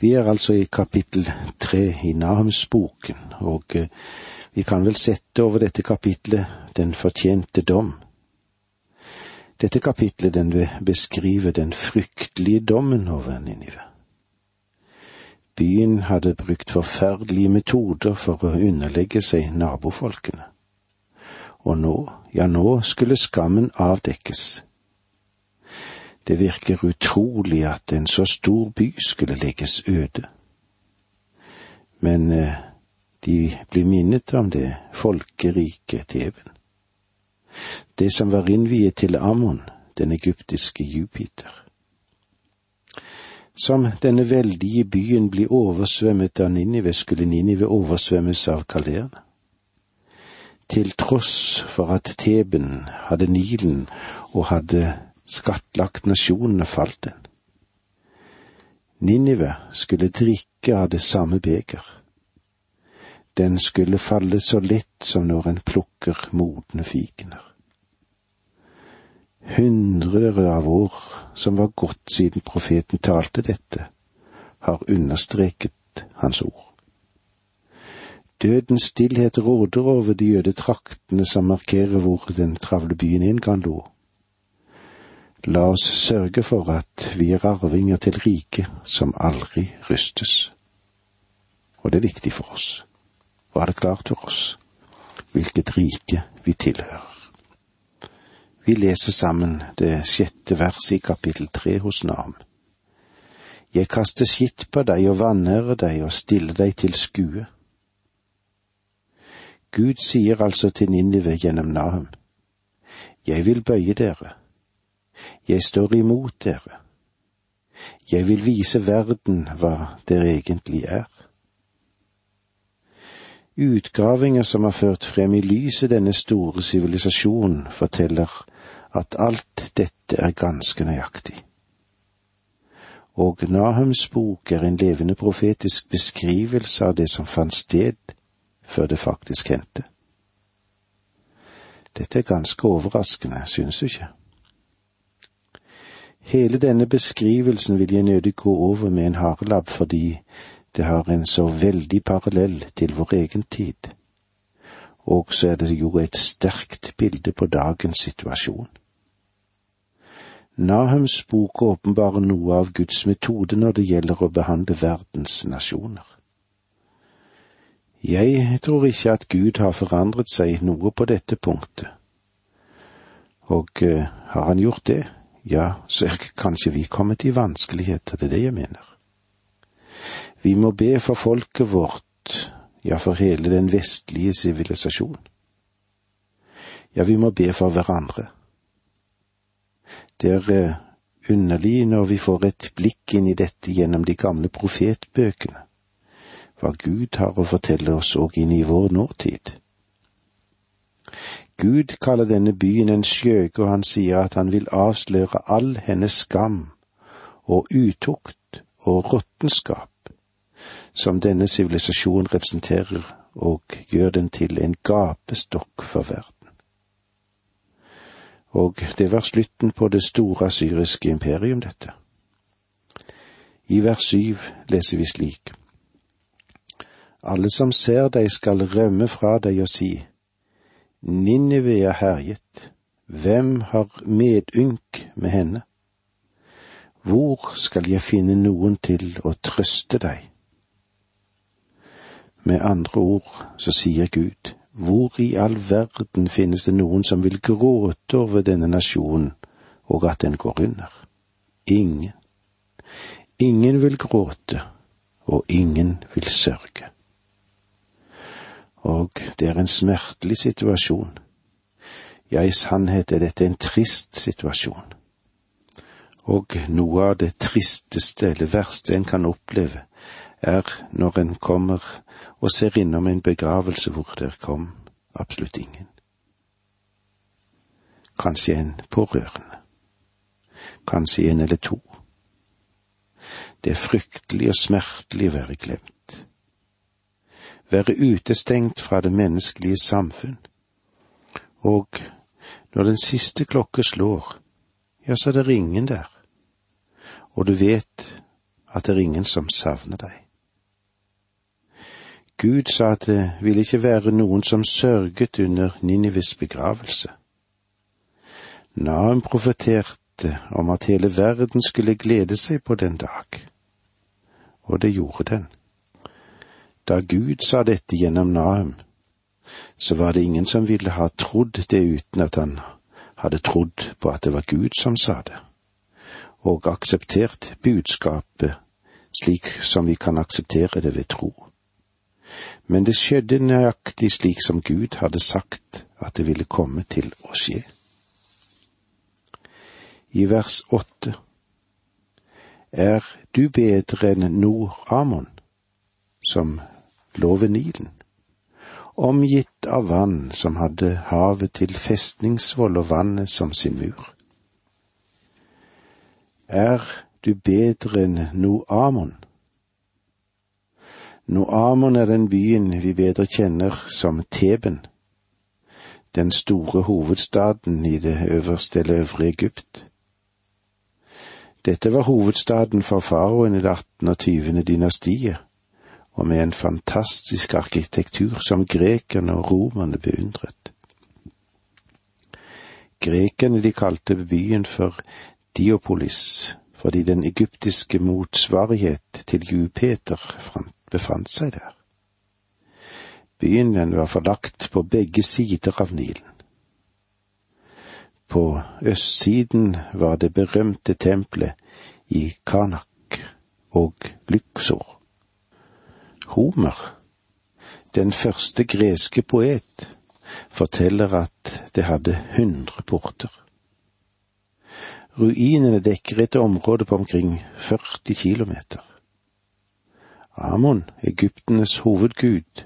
Vi er altså i kapittel tre i Nahumsboken, og eh, vi kan vel sette over dette kapitlet Den fortjente dom. Dette kapitlet den vil beskrive den fryktelige dommen over Ninive. Byen hadde brukt forferdelige metoder for å underlegge seg nabofolkene. Og nå, ja nå skulle skammen avdekkes. Det virker utrolig at en så stor by skulle legges øde. Men eh, de blir minnet om det folkerike Teben. Det som var innviet til Ammon, den egyptiske Jupiter. Som denne veldige byen blir oversvømmet av Ninive, skulle Ninive oversvømmes av kalderene. Til tross for at Teben hadde Nilen og hadde skattlagt nasjonene, falt den. Ninive skulle drikke av det samme beger. Den skulle falle så lett som når en plukker modne fikener. Hundrer av år som var gått siden profeten talte dette, har understreket hans ord. Dødens stillhet råder over de øde traktene som markerer hvor den travle byen en gang lå. La oss sørge for at vi er arvinger til riket som aldri rystes. Og det er viktig for oss. Og er det klart for oss hvilket rike vi tilhører. Vi leser sammen det sjette verset i kapittel tre hos Nam. Jeg kaster skitt på deg og vanærer deg og stiller deg til skue. Gud sier altså til Ninive gjennom Nahum, Jeg vil bøye dere jeg står imot dere. Jeg vil vise verden hva dere egentlig er. Utgravinger som har ført frem i lyset denne store sivilisasjonen, forteller at alt dette er ganske nøyaktig. Og Nahums bok er en levende profetisk beskrivelse av det som fant sted før det faktisk hendte. Dette er ganske overraskende, synes du ikke? Hele denne beskrivelsen vil jeg nødig gå over med en harelabb fordi det har en så veldig parallell til vår egen tid. Og så er det jo et sterkt bilde på dagens situasjon. Nahums bok åpenbarer noe av Guds metode når det gjelder å behandle verdens nasjoner. Jeg tror ikke at Gud har forandret seg noe på dette punktet. Og uh, har han gjort det, ja, så er kanskje vi kommet i vanskeligheter, det er det jeg mener. Vi må be for folket vårt, ja, for hele den vestlige sivilisasjon. Ja, vi må be for hverandre. Det er eh, underlig når vi får et blikk inn i dette gjennom de gamle profetbøkene, hva Gud har å fortelle oss òg inn i vår nåtid. Gud kaller denne byen en skjøge, og han sier at han vil avsløre all hennes skam og utukt og råttenskap som denne sivilisasjonen representerer, og gjør den til en gapestokk for verden. Og det var slutten på det store syriske imperium, dette. I vers syv leser vi slik. Alle som ser deg skal rømme fra deg og si, Ninive er herjet, hvem har medynk med henne? Hvor skal jeg finne noen til å trøste deg? Med andre ord så sier Gud, hvor i all verden finnes det noen som vil gråte over denne nasjonen og at den går under? Ingen. Ingen vil gråte, og ingen vil sørge og det er en smertelig situasjon. Ja, i sannhet er dette en trist situasjon. Og noe av det tristeste eller verste en kan oppleve, er når en kommer og ser innom en begravelse hvor det kom absolutt ingen. Kanskje en pårørende. Kanskje en eller to. Det er fryktelig og smertelig å være glemt være utestengt fra det menneskelige samfunn. Og når den siste klokke slår, ja, så er det ingen der. Og du vet at det er ingen som savner deg. Gud sa at det ville ikke være noen som sørget under Ninives begravelse. Naum profeterte om at hele verden skulle glede seg på den dag, og det gjorde den. Da Gud sa dette gjennom Nahum, så var det ingen som ville ha trodd det uten at han hadde trodd på at det var Gud som sa det, og akseptert budskapet slik som vi kan akseptere det ved tro. Men det skjedde nøyaktig slik som Gud hadde sagt at det ville komme til å skje. I vers åtte Er du bedre enn Nord-Amon, som lå ved Nilen, omgitt av vann som hadde havet til festningsvoll og vannet som sin mur? Er du bedre enn Noamon, Noamon er den byen vi bedre kjenner som Teben, den store hovedstaden i det øverste eller øvre Egypt. Dette var hovedstaden for faraoen i det 18. og 20. dynastiet, og med en fantastisk arkitektur som grekerne og romerne beundret. Grekerne de kalte byen for Diopolis, fordi den egyptiske motsvarighet til Jupeter befant seg der. Byen den var forlagt på begge sider av Nilen. På østsiden var det berømte tempelet i Kanak og Lyksor. Homer, den første greske poet, forteller at det hadde hundre porter. Ruinene dekker et område på omkring 40 kilometer. Amon, egyptenes hovedgud,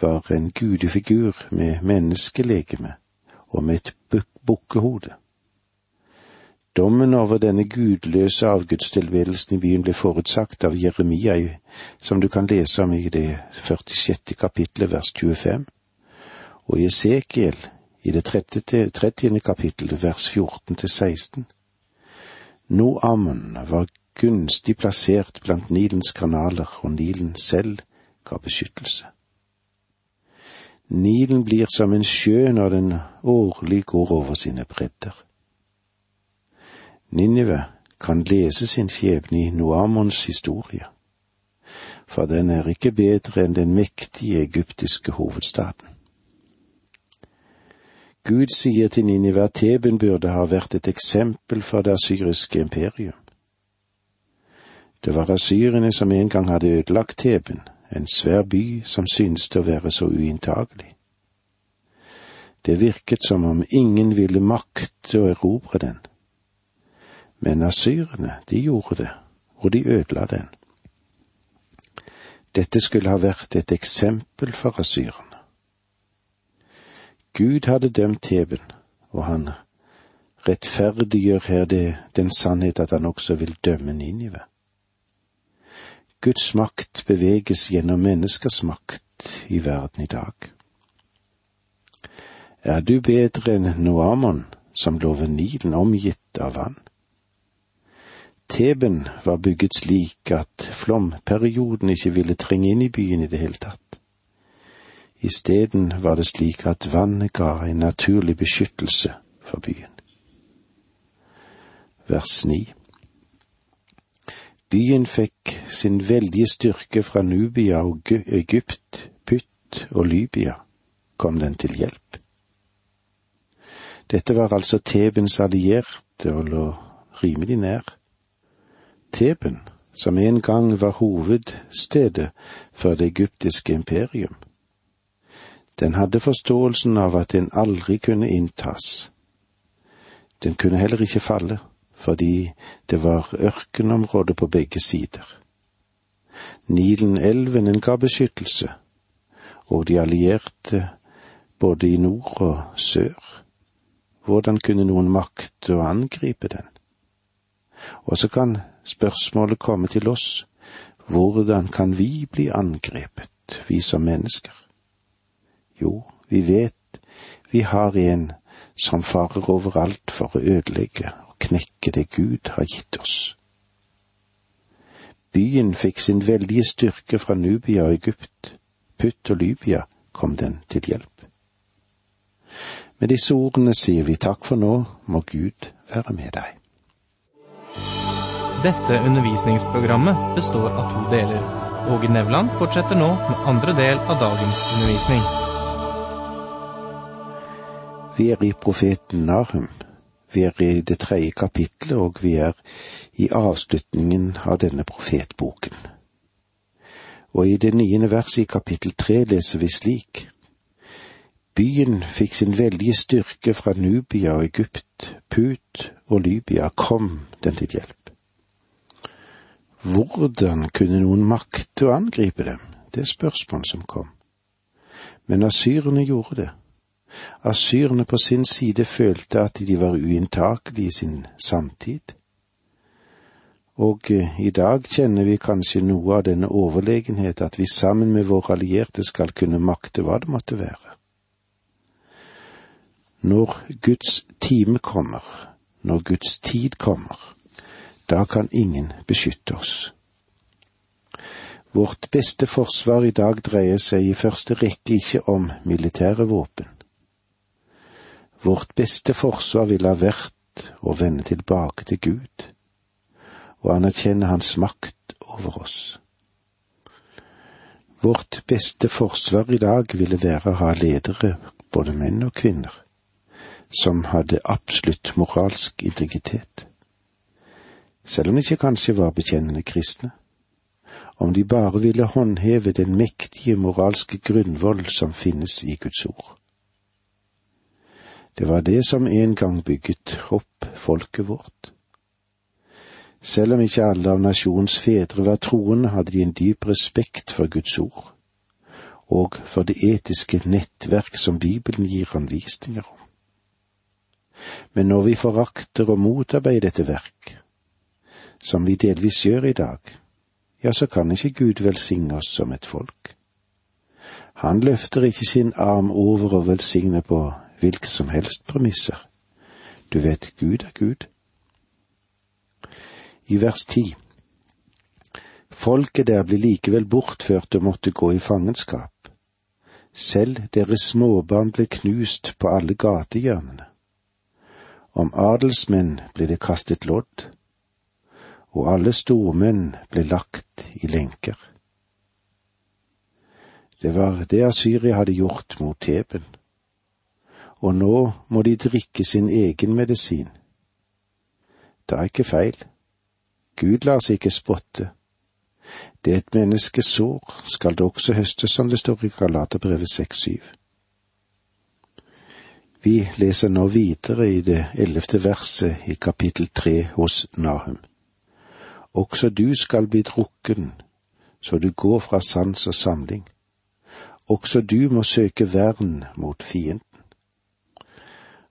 var en gudefigur med menneskelegeme og med et bukkehode. Dommen over denne gudløse avgudstilbedelsen i byen ble forutsagt av Jeremia, som du kan lese om i det 46. kapittelet vers 25, og i Esekiel i det 30. 30. kapittelet vers 14 til 16. Noamon var gunstig plassert blant Nilens kanaler, og Nilen selv ga beskyttelse. Nilen blir som en sjø når den årlig går over sine bredder. Ninive kan lese sin skjebne i Noamons historie, for den er ikke bedre enn den mektige egyptiske hovedstaden. Gud sier til Ninive at Teben burde ha vært et eksempel for det asyriske imperium. Det var asyrene som en gang hadde ødelagt Teben, en svær by som syntes å være så uinntagelig. Det virket som om ingen ville makte å erobre den. Men asyrene, de gjorde det, og de ødela den. Dette skulle ha vært et eksempel for asyrene. Gud hadde dømt Teben, og han rettferdiggjør her det, den sannhet at han også vil dømme Ninive. Guds makt beveges gjennom menneskers makt i verden i dag. Er du bedre enn Noamon, som lover Nilen omgitt av vann? Teben var bygget slik at flomperioden ikke ville trenge inn i byen i det hele tatt. Isteden var det slik at vannet ga en naturlig beskyttelse for byen. Vers 9. Byen fikk sin veldige styrke fra Nubia og Egypt, Pytt og Libya kom den til hjelp. Dette var altså Tebens allierte og lå rimelig nær. Teben, som en gang var hovedstedet for det egyptiske imperium. Den hadde forståelsen av at den aldri kunne inntas. Den kunne heller ikke falle fordi det var ørkenområde på begge sider. Nilen-elven ga beskyttelse, og de allierte både i nord og sør. Hvordan kunne noen makte å angripe den? Og så kan spørsmålet komme til oss, hvordan kan vi bli angrepet, vi som mennesker? Jo, vi vet vi har en som farer overalt for å ødelegge og knekke det Gud har gitt oss. Byen fikk sin veldige styrke fra Nubia og Egypt. Putt og Libya kom den til hjelp. Med disse ordene sier vi takk for nå, må Gud være med deg. Dette undervisningsprogrammet består av to deler. Åge Nevland fortsetter nå med andre del av dagens undervisning. Vi er i profeten Nahum. Vi er i det tredje kapitlet, og vi er i avslutningen av denne profetboken. Og i det niende verset i kapittel tre leser vi slik. Byen fikk sin veldige styrke fra Nubia og Egypt, Put og Libya kom den til hjelp. Hvordan kunne noen makte å angripe dem? Det er spørsmålet som kom. Men asyrene gjorde det. Asyrene på sin side følte at de var uinntakelige i sin samtid. Og eh, i dag kjenner vi kanskje noe av denne overlegenhet at vi sammen med våre allierte skal kunne makte hva det måtte være. Når Guds time kommer, når Guds tid kommer, da kan ingen beskytte oss. Vårt beste forsvar i dag dreier seg i første rekke ikke om militære våpen. Vårt beste forsvar ville ha vært å vende tilbake til Gud og anerkjenne Hans makt over oss. Vårt beste forsvar i dag ville være å ha ledere, både menn og kvinner, som hadde absolutt moralsk integritet selv om de ikke kanskje var bekjennende kristne. Om de bare ville håndheve den mektige moralske grunnvoll som finnes i Guds ord. Det var det som en gang bygget opp folket vårt. Selv om ikke alle av nasjonens fedre var troende, hadde de en dyp respekt for Guds ord, og for det etiske nettverk som Bibelen gir anvisninger om. Men når vi forakter og motarbeider dette verk, som vi delvis gjør i dag, ja, så kan ikke Gud velsigne oss som et folk. Han løfter ikke sin arm over og velsigner på hvilke som helst premisser. Du vet, Gud er Gud. I vers ti Folket der blir likevel bortført og måtte gå i fangenskap. Selv deres småbarn ble knust på alle gatehjørnene. Om adelsmenn ble det kastet lodd, og alle stormenn ble lagt i lenker. Det var det Asyria hadde gjort mot Teben, og nå må de drikke sin egen medisin. Det er ikke feil. Gud lar seg ikke spotte. Det et menneske sår, skal det også høste, som det står i Galaterbrevet 6-7. Vi leser nå videre i det ellevte verset i kapittel tre hos Nahum. Også du skal bli drukken, så du går fra sans og samling. Også du må søke vern mot fienden.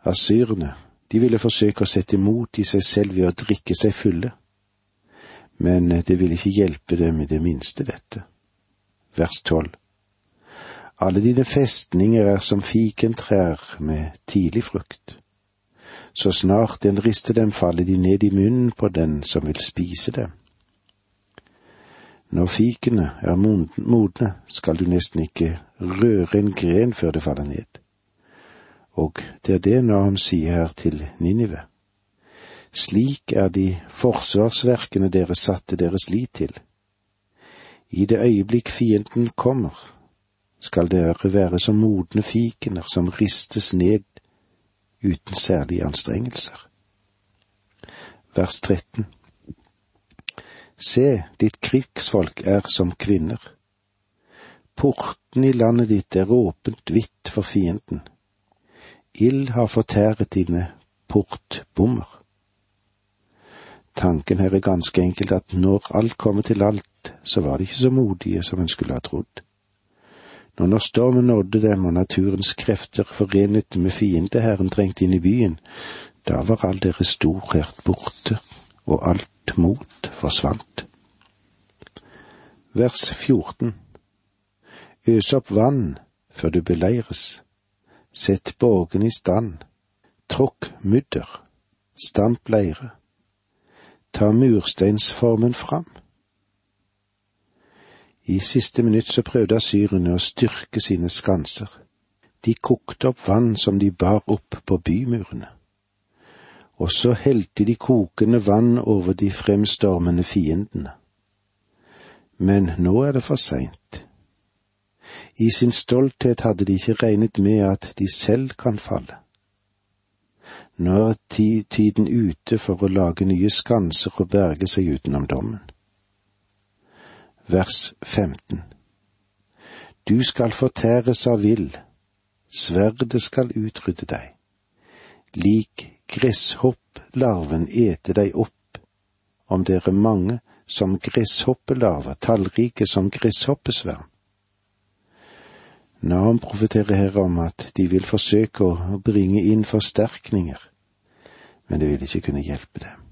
Asyrene, de ville forsøke å sette mot i seg selv ved å drikke seg fulle, men det ville ikke hjelpe dem i det minste, dette. Vers tolv. Alle dine festninger er som fikentrær med tidlig frukt. Så snart en rister dem, faller de ned i munnen på den som vil spise dem. Når fikene er modne, skal du nesten ikke røre en gren før det faller ned. Og det er det Nahum sier her til Ninive. Slik er de forsvarsverkene dere satte deres lit til. I det øyeblikk fienden kommer, skal dere være som modne fikener som ristes ned uten særlige anstrengelser. Vers 13 Se, ditt krigsfolk er som kvinner. Porten i landet ditt er åpent hvitt for fienden. Ild har fortæret dine portbommer. Tanken her er ganske enkelt at når alt kommer til alt, så var de ikke så modige som en skulle ha trodd. Nå når stormen nådde dem og naturens krefter forenet med fiendeherren trengte inn i byen, da var all deres storhet borte, og alt mot forsvant. Vers 14 Øs opp vann før du beleires, sett borgene i stand, tråkk mudder, stamp leire, ta mursteinsformen fram. I siste minutt så prøvde asyrene å styrke sine skanser. De kokte opp vann som de bar opp på bymurene. Og så helte de kokende vann over de fremstormende fiendene. Men nå er det for seint. I sin stolthet hadde de ikke regnet med at de selv kan falle. Nå er tiden ute for å lage nye skanser og berge seg utenom dommen. Vers 15 Du skal fortæres av vill, sverdet skal utrydde deg. Lik gresshopplarven ete deg opp, om dere mange som gresshoppelarver, tallrike som gresshoppesverm. Naam profeterer her om at de vil forsøke å bringe inn forsterkninger, men det vil ikke kunne hjelpe dem.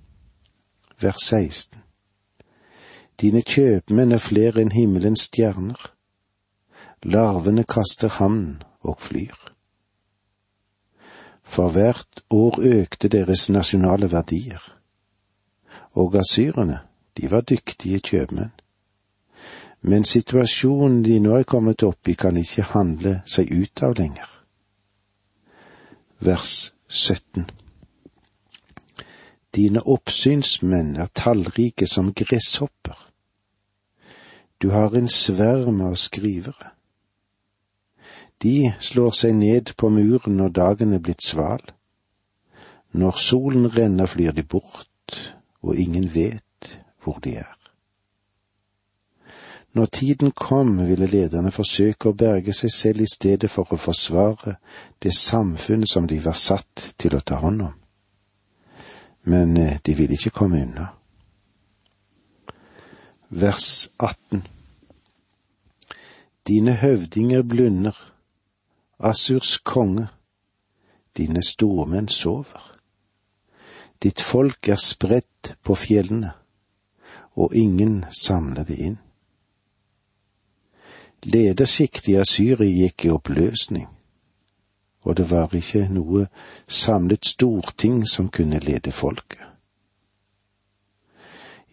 Vers 16 Dine kjøpmenn er flere enn himmelens stjerner. Larvene kaster havn og flyr. For hvert år økte deres nasjonale verdier, og asyrerne, de var dyktige kjøpmenn men situasjonen de nå er kommet opp i, kan ikke handle seg ut av lenger. Vers 17 Dine oppsynsmenn er tallrike som gresshopper. Du har en sverm av skrivere. De slår seg ned på muren når dagen er blitt sval. Når solen renner, flyr de bort, og ingen vet hvor de er. Når tiden kom, ville lederne forsøke å berge seg selv i stedet for å forsvare det samfunnet som de var satt til å ta hånd om. Men eh, de ville ikke komme unna. Vers 18 Dine høvdinger blunder, Assurs konge, dine stormenn sover. Ditt folk er spredt på fjellene, og ingen samler det inn. Ledersjiktet i Asyria gikk i oppløsning, og det var ikke noe samlet storting som kunne lede folket.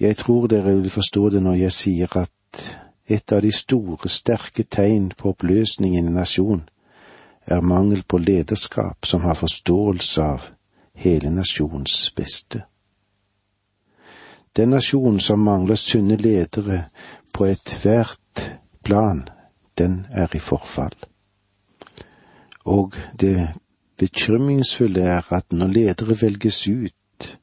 Jeg tror dere vil forstå det når jeg sier at et av de store, sterke tegn på oppløsning i en nasjon er mangel på lederskap som har forståelse av hele nasjons beste. Den nasjonen som mangler sunne ledere på ethvert plan, den er i forfall. Og det bekymringsfulle er at når ledere velges ut,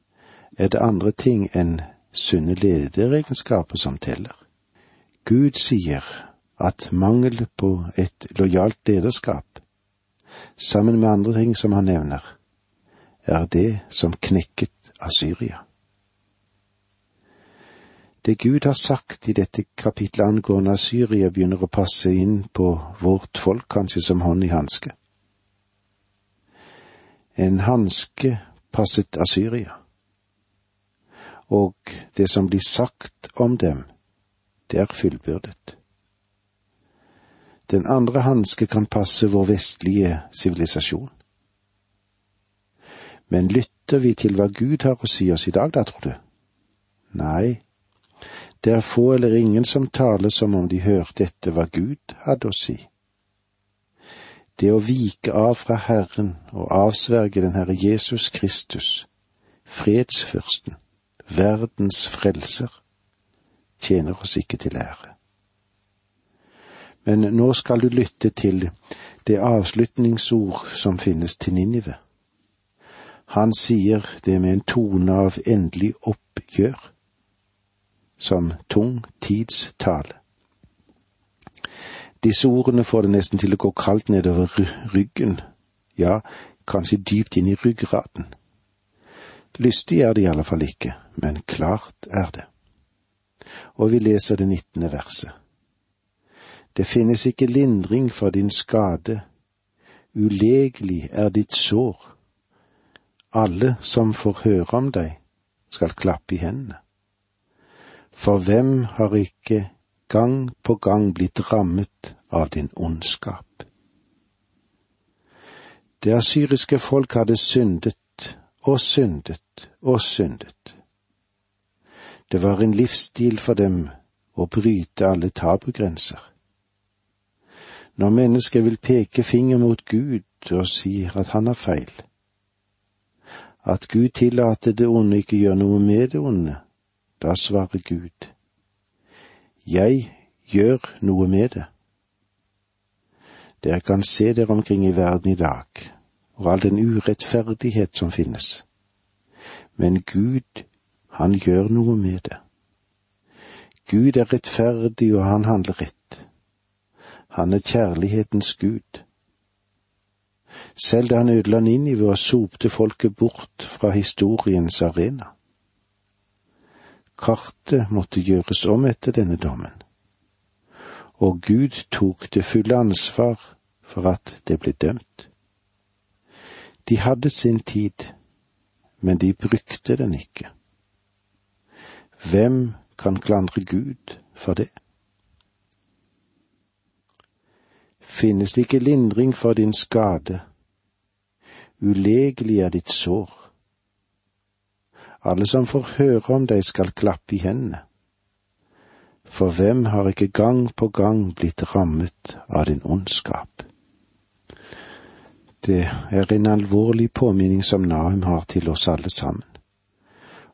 er det andre ting enn sunne lederegenskaper som teller. Gud sier at mangel på et lojalt lederskap, sammen med andre ting som han nevner, er det som knekket Asyria. Det Gud har sagt i dette kapitlet angående Syria, begynner å passe inn på vårt folk, kanskje som hånd i hanske. En hanske passet Asyria, og det som blir sagt om dem, det er fullbyrdet. Den andre hanske kan passe vår vestlige sivilisasjon. Men lytter vi til hva Gud har å si oss i dag, da, tror du? Nei, det er få eller ingen som taler som om de hørte etter hva Gud hadde å si. Det å vike av fra Herren og avsverge den Herre Jesus Kristus, fredsfyrsten, verdens frelser, tjener oss ikke til ære. Men nå skal du lytte til det avslutningsord som finnes til Ninive. Han sier det med en tone av endelig oppgjør som tung tids tale. Disse ordene får det nesten til å gå kaldt nedover ryggen, ja, kanskje dypt inn i ryggraden. Lystig er det i alle fall ikke, men klart er det. Og vi leser det nittende verset. Det finnes ikke lindring for din skade, ulegelig er ditt sår. Alle som får høre om deg, skal klappe i hendene. For hvem har ikke gang på gang blitt rammet av din ondskap? Det asyriske folk hadde syndet og syndet og syndet. Det var en livsstil for dem å bryte alle tabugrenser. Når mennesker vil peke finger mot Gud og sier at han har feil, at Gud tillater det onde ikke gjør noe med det onde, da svarer Gud, jeg gjør noe med det. Dere kan se dere omkring i verden i dag, og all den urettferdighet som finnes. Men Gud, han gjør noe med det. Gud er rettferdig, og han handler rett. Han er kjærlighetens Gud. Selv da han ødela Ninive og sopte folket bort fra historiens arena. Kartet måtte gjøres om etter denne dommen, og Gud tok det fulle ansvar for at det ble dømt. De hadde sin tid, men de brukte den ikke. Hvem kan klandre Gud for det? finnes det ikke lindring for din skade. Ulegelig er ditt sår. Alle som får høre om deg skal klappe i hendene. For hvem har ikke gang på gang blitt rammet av din ondskap? Det er en alvorlig påminning som Nahum har til oss alle sammen.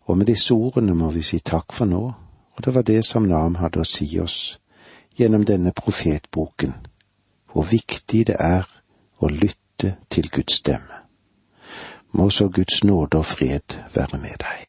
Og med disse ordene må vi si takk for nå, og det var det som Nahum hadde å si oss gjennom denne profetboken hvor viktig det er å lytte til Guds stemme. Må så Guds nåde og fred være med deg.